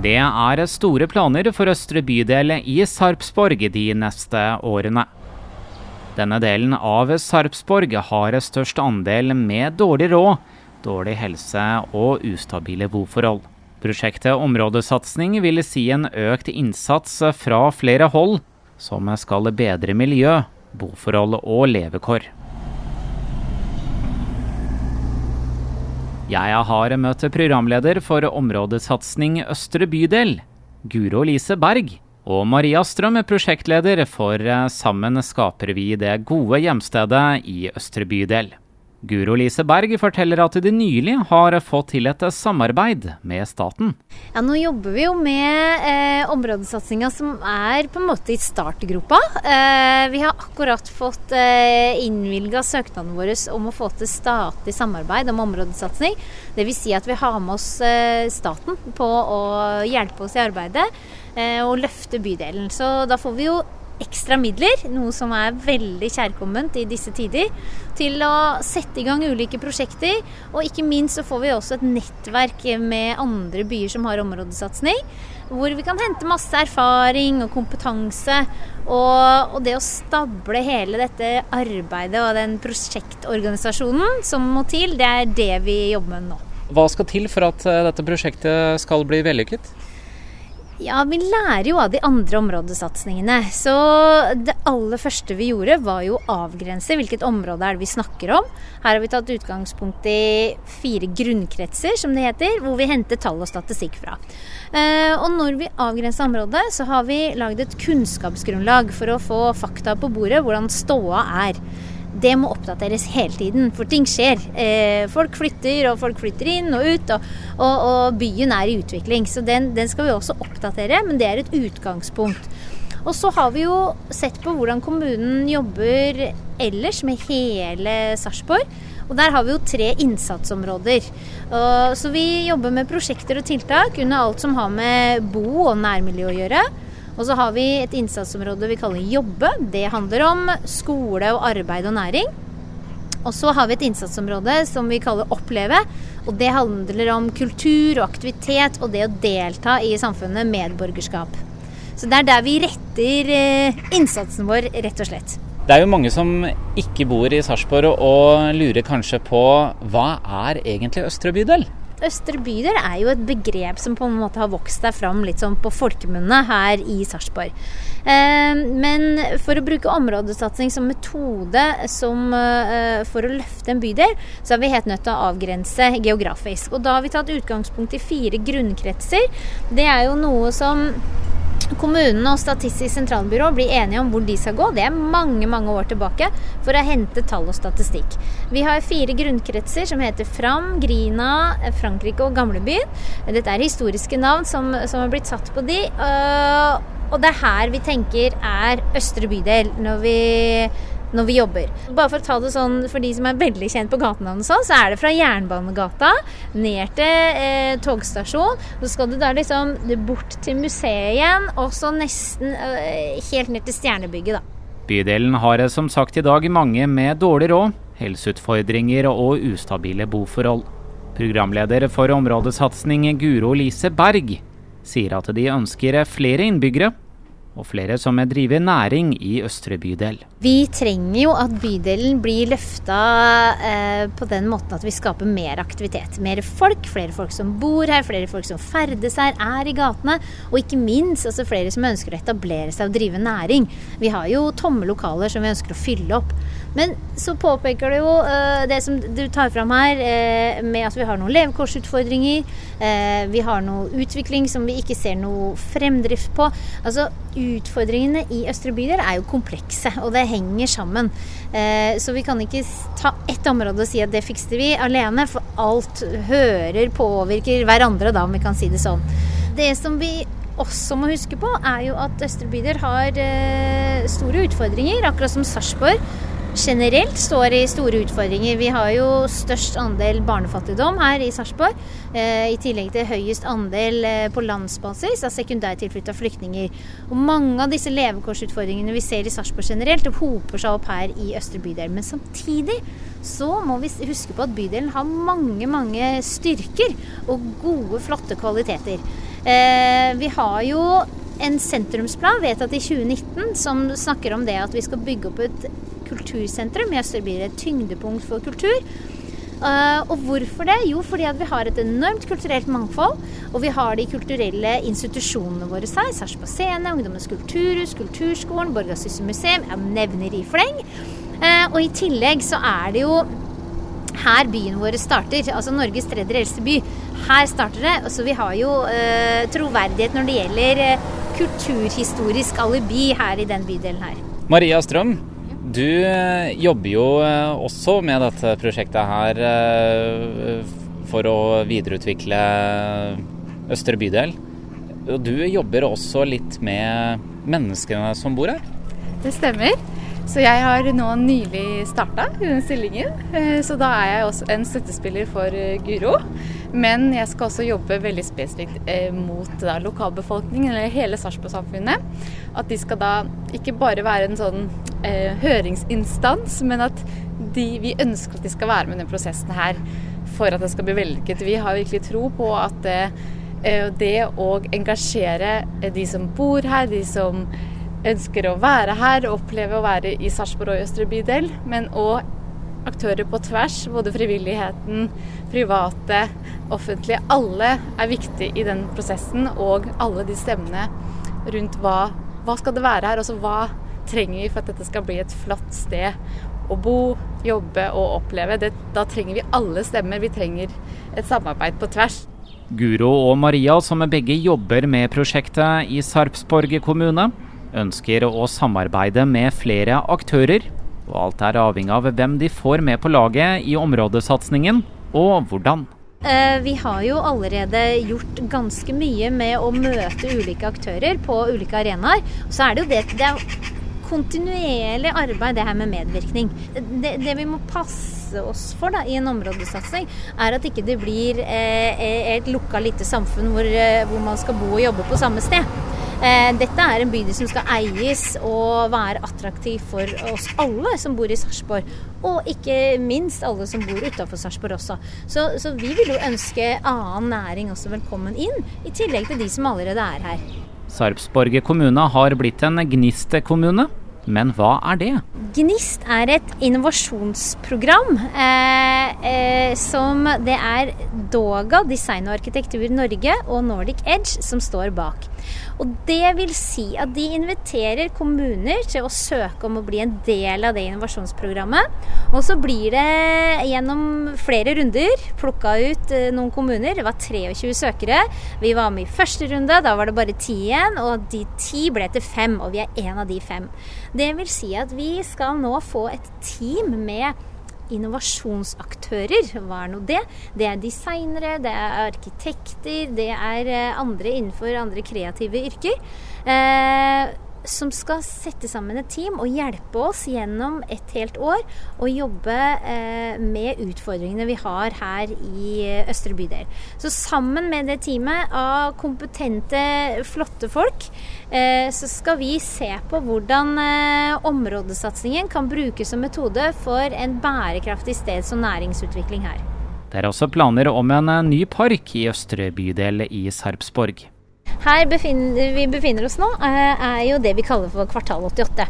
Det er store planer for østre bydel i Sarpsborg de neste årene. Denne delen av Sarpsborg har størst andel med dårlig råd, dårlig helse og ustabile boforhold. Prosjektet Områdesatsing vil si en økt innsats fra flere hold, som skal bedre miljø, boforhold og levekår. Jeg har møtt programleder for områdesatsing Østre bydel, Guro Lise Berg, og Maria Strøm, prosjektleder for Sammen skaper vi det gode hjemstedet i Østre bydel. Guro Lise Berg forteller at de nylig har fått til et samarbeid med staten. Ja, Nå jobber vi jo med eh, områdesatsinga som er på en måte i startgropa. Eh, vi har akkurat fått eh, innvilga søknaden vår om å få til statlig samarbeid om områdesatsing. Dvs. Si at vi har med oss eh, staten på å hjelpe oss i arbeidet eh, og løfte bydelen. Så da får vi jo ekstra midler, noe som er veldig kjærkomment i disse tider, til å sette i gang ulike prosjekter. Og ikke minst så får vi også et nettverk med andre byer som har områdesatsing. Hvor vi kan hente masse erfaring og kompetanse. Og, og det å stable hele dette arbeidet og den prosjektorganisasjonen som må til, det er det vi jobber med nå. Hva skal til for at eh, dette prosjektet skal bli vellykket? Ja, vi lærer jo av de andre områdesatsingene. Så det aller første vi gjorde, var jo å avgrense hvilket område er det vi snakker om. Her har vi tatt utgangspunkt i fire grunnkretser, som det heter, hvor vi henter tall og statistikk fra. Eh, og når vi avgrenser området, så har vi lagd et kunnskapsgrunnlag for å få fakta på bordet, hvordan ståa er det må oppdateres hele tiden, for ting skjer. Eh, folk flytter, og folk flytter inn og ut, og, og, og byen er i utvikling. Så den, den, skal vi også oppdatere, men det er et utgangspunkt. Og så har vi jo sett på hvordan kommunen jobber ellers med hele Sarpsborg. Og der har vi jo tre innsatsområder. Så vi jobber med prosjekter og tiltak under alt som har med bo og nærmiljø å gjøre. Og så har vi et innsatsområde vi kaller Jobbe. Det handler om skole og arbeid og næring. Og så har vi et innsatsområde som vi kaller Oppleve. Og det handler om kultur og aktivitet og det å delta i samfunnet, medborgerskap. Så det er der vi retter eh, innsatsen vår, rett og slett. Det er jo mange som ikke bor i Sarpsborg og lurer kanskje på hva er egentlig Østre bydel? Østre bydel er jo et begrep som på en måte har vokst seg fram litt sånn på folkemunne her i Sarpsborg. Eh, men for å bruke områdesatsing som metode som, eh, for å løfte en bydel, så er vi helt nødt til å avgrense geografisk. Og da har vi tatt utgangspunkt i fire grunnkretser. Det er jo noe som Kommunene og Statistisk sentralbyrå blir enige om hvor de skal gå. Det er mange mange år tilbake for å hente tall og statistikk. Vi har fire grunnkretser som heter Fram, Grina, Frankrike og Gamlebyen. Dette er historiske navn som, som har blitt satt på de. Øh, og det er her vi tenker er østre bydel når vi når vi jobber. Bare for å ta det sånn for de som er veldig kjent på gatenavnet sånn, så er det fra Jernbanegata ned til eh, togstasjon. Så skal du da liksom bort til museet igjen, og så nesten eh, helt ned til Stjernebygget, da. Bydelen har som sagt i dag mange med dårlig råd, helseutfordringer og ustabile boforhold. Programleder for områdesatsing Guro Lise Berg sier at de ønsker flere innbyggere og flere som driver næring i Østre bydel. Vi trenger jo at bydelen blir løfta eh, på den måten at vi skaper mer aktivitet. Mer folk, flere folk som bor her, flere folk som ferdes her, er i gatene. Og ikke minst altså flere som ønsker å etablere seg og drive næring. Vi har jo tomme lokaler som vi ønsker å fylle opp. Men så påpeker du jo uh, det som du tar fram her, uh, med at vi har noen levekårsutfordringer. Uh, vi har noe utvikling som vi ikke ser noe fremdrift på. Altså, Utfordringene i Østre bydel er jo komplekse, og det henger sammen. så vi kan ikke ta ett område og si at det fikser vi alene, for alt hører, påvirker hverandre, da, om vi kan si det sånn. Det som vi også må huske på, er jo at Østre bydel har store utfordringer, akkurat som Sarpsborg generelt står i store utfordringer. Vi har jo størst andel barnefattigdom her i Sarpsborg. Eh, I tillegg til høyest andel eh, på landsbasis av sekundærtilflytta flyktninger. Og mange av disse levekårsutfordringene vi ser i Sarpsborg generelt, hoper seg opp her i østre bydel. Men samtidig så må vi huske på at bydelen har mange, mange styrker og gode, flotte kvaliteter. Eh, vi har jo en sentrumsplan vedtatt i 2019 som snakker om det at vi skal bygge opp et kultursentrum i Østerbyer, et tyngdepunkt for kultur. Uh, og hvorfor det? Jo, fordi at vi har et enormt kulturelt mangfold. Og vi har de kulturelle institusjonene våre her. Sarpsborg Scene, Ungdommens kulturhus, Kulturskolen, Borgasthuset museum. Jeg nevner i fleng. Uh, og i tillegg så er det jo her byen vår starter. Altså Norges tredje eldste by. Her starter det. Så vi har jo uh, troverdighet når det gjelder kulturhistorisk alibi her i den bydelen her. Maria Strøm, du eh, jobber jo eh, også med dette prosjektet her eh, for å videreutvikle Østre bydel. Og du jobber også litt med menneskene som bor her? Det stemmer. Så jeg har nå nylig starta i den stillingen. Så da er jeg også en støttespiller for Guro. Men jeg skal også jobbe veldig spesifikt eh, mot da, lokalbefolkningen, eller hele Sarpsborg-samfunnet. At de skal da ikke bare være en sånn eh, høringsinstans, men at de, vi ønsker at de skal være med i denne prosessen her for at det skal bli vellykket. Vi har virkelig tro på at eh, det å engasjere de som bor her, de som ønsker å være her, oppleve å være i Sarpsborg og Østre bydel, men òg aktører på tvers, både frivilligheten, private, offentlige. Alle er viktige i den prosessen, og alle de stemmene rundt hva, hva skal det være her, altså hva trenger vi for at dette skal bli et flott sted å bo, jobbe og oppleve. Det, da trenger vi alle stemmer. Vi trenger et samarbeid på tvers. Guro og Maria, som begge jobber med prosjektet i Sarpsborg kommune, ønsker å samarbeide med flere aktører og alt er avhengig av hvem de får med på laget i områdesatsingen, og hvordan. Eh, vi har jo allerede gjort ganske mye med å møte ulike aktører på ulike arenaer. Så er det jo det, det er kontinuerlig arbeid, det her med medvirkning. Det, det vi må passe oss for da, i en områdesatsing, er at ikke det blir eh, et lukka lite samfunn hvor, eh, hvor man skal bo og jobbe på samme sted. Eh, dette er en bydel som skal eies og være attraktiv for oss alle som bor i Sarpsborg. Og ikke minst alle som bor utafor Sarpsborg også. Så, så, vi vil jo ønske annen næring også velkommen inn, i tillegg til de som allerede er her. Sarpsborg kommune har blitt en Gnist-kommune. Men hva er det? GNIST er et innovasjonsprogram eh, eh, som det er Doga Design og Arkitektur Norge og Nordic Edge som står bak. Og Det vil si at de inviterer kommuner til å søke om å bli en del av det innovasjonsprogrammet. Og så blir det gjennom flere runder plukka ut eh, noen kommuner. Det var 23 søkere. Vi var med i første runde, da var det bare ti igjen. Og de ti ble til fem, og vi er en av de fem. Det vil si at vi skal nå få et team med innovasjonsaktører. Hva er nå det? Det er designere, det er arkitekter, det er eh, andre innenfor andre kreative yrker. Som skal sette sammen et team og hjelpe oss gjennom et helt år å jobbe eh, med utfordringene vi har her i eh, Østre bydel. Så sammen med det teamet av kompetente, flotte folk, eh, så skal vi se på hvordan eh, områdesatsingen kan brukes som metode for en bærekraftig steds- og næringsutvikling her. Det er også planer om en eh, ny park i Østre bydel i Sarpsborg. Her befinner, vi befinner oss nå, eh, er jo det vi kaller for kvartal 88.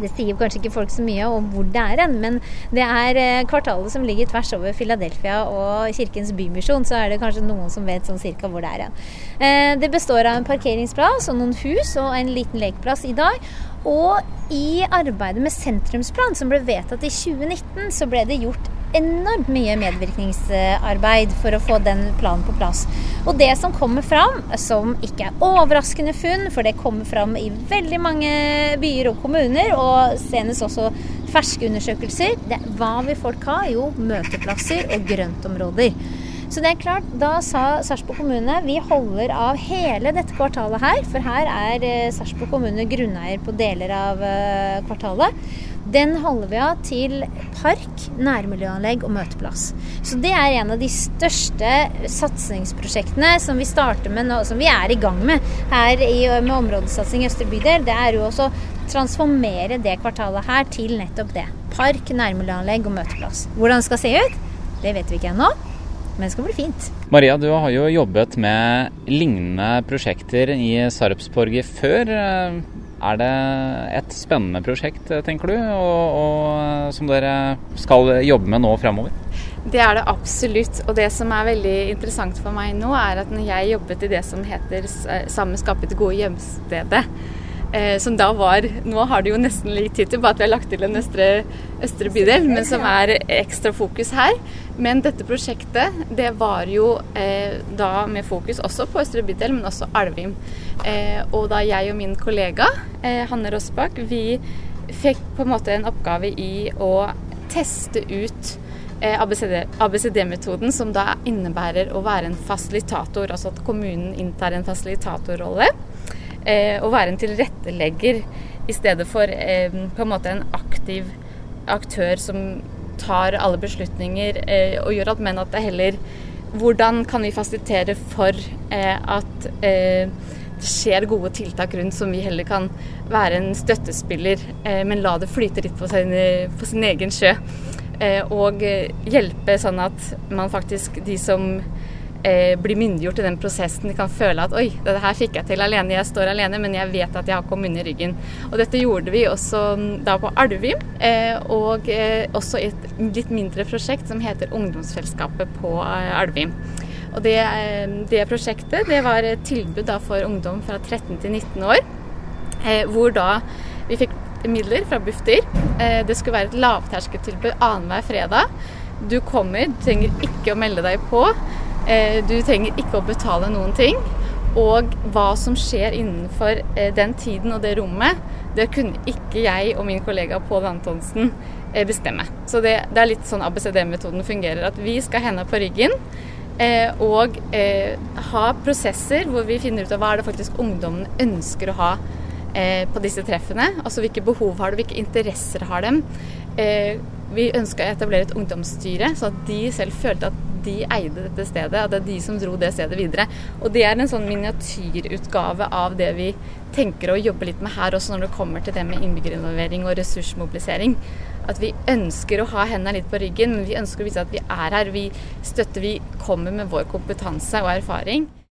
Det sier kanskje ikke folk så mye om hvor det er hen, men det er eh, kvartalet som ligger tvers over Philadelphia og Kirkens Bymisjon. Så er det kanskje noen som vet sånn cirka hvor det er hen. Eh, det består av en parkeringsplass og noen hus og en liten lekeplass i dag. Og i arbeidet med sentrumsplan som ble vedtatt i 2019, så ble det gjort enormt mye medvirkningsarbeid for å få den planen på plass. Og det som kommer fram, som ikke er overraskende funn, for det kommer fram i veldig mange byer og kommuner, og senest også ferske undersøkelser, det, hva vil folk ha? Jo, møteplasser og grøntområder. Så det er klart, Da sa Sarpsborg kommune vi holder av hele dette kvartalet her. For her er eh, Sarpsborg kommune grunneier på deler av eh, kvartalet. Den holder vi av til park, nærmiljøanlegg og møteplass. Så det er en av de største satsingsprosjektene som vi starter med nå, som vi er i gang med her i, med områdesatsing i Østre bydel. Det er jo også å transformere det kvartalet her til nettopp det. Park, nærmiljøanlegg og møteplass. Hvordan det skal se ut, det vet vi ikke ennå. Men det skal bli fint. Maria, du har jo jobbet med lignende prosjekter i Sarpsborg før. Er det et spennende prosjekt, tenker du, og, og, som dere skal jobbe med nå fremover? Det er det absolutt. Og det som er veldig interessant for meg nå, er at når jeg jobbet i det som heter Sammen skape det gode hjemstedet, eh, som da var Nå har det jo nesten litt tid til, bare at vi har lagt til en østre, østre bydel, men som er ekstra fokus her. Men dette prosjektet, det var jo eh, da med fokus også på østre bydel, men også Alvim. Eh, og da jeg og min kollega eh, Hanne Rossbakk, vi fikk på en måte en oppgave i å teste ut Eh, ABCD-metoden, som da innebærer å være en fasilitator, altså at kommunen inntar en fasilitatorrolle. Eh, og være en tilrettelegger i stedet for eh, på en måte en aktiv aktør som tar alle beslutninger og gjør alt, men at det heller Hvordan kan vi fasilitere for at det skjer gode tiltak rundt som vi heller kan være en støttespiller, men la det flyte litt på sin, på sin egen sjø. Eh, og hjelpe sånn at man faktisk, de som eh, blir myndiggjort i den prosessen, de kan føle at oi, dette her fikk jeg til alene, jeg står alene, men jeg vet at jeg har kommunen i ryggen. Og dette gjorde vi også da på Alvim, eh, og også i et litt mindre prosjekt som heter Ungdomsfellesskapet på Alvim. Og det, det, prosjektet det var et tilbud da for ungdom fra 13 til 19 år, hvor da vi fikk midler fra Bufdir. Eh, det skulle være et lavterskeltilbud annenhver fredag. Du kommer, du trenger ikke å melde deg på. Eh, du trenger ikke å betale noen ting. Og hva som skjer innenfor eh, den tiden og det rommet, det kunne ikke jeg og min kollega Pål Antonsen bestemme. Så det, det er litt sånn ABCD-metoden fungerer. At vi skal hende på ryggen. og ha prosesser hvor vi finner ut av hva er det faktisk ungdommen ønsker å ha eh, på disse treffene. Altså hvilke behov har de, hvilke interesser har dem. Eh, vi ønska å etablere et ungdomsstyre, så at de selv følte at de eide dette stedet. At det er de som dro det stedet videre. Og det er en sånn miniatyrutgave av det vi tenker å jobbe litt med her også når det kommer til det med innbyggerinvolvering og ressursmobilisering. At vi ønsker å ha hendene litt på ryggen, men vi ønsker å vise at vi er her. Vi støtter, vi kommer med vår kompetanse og erfaring.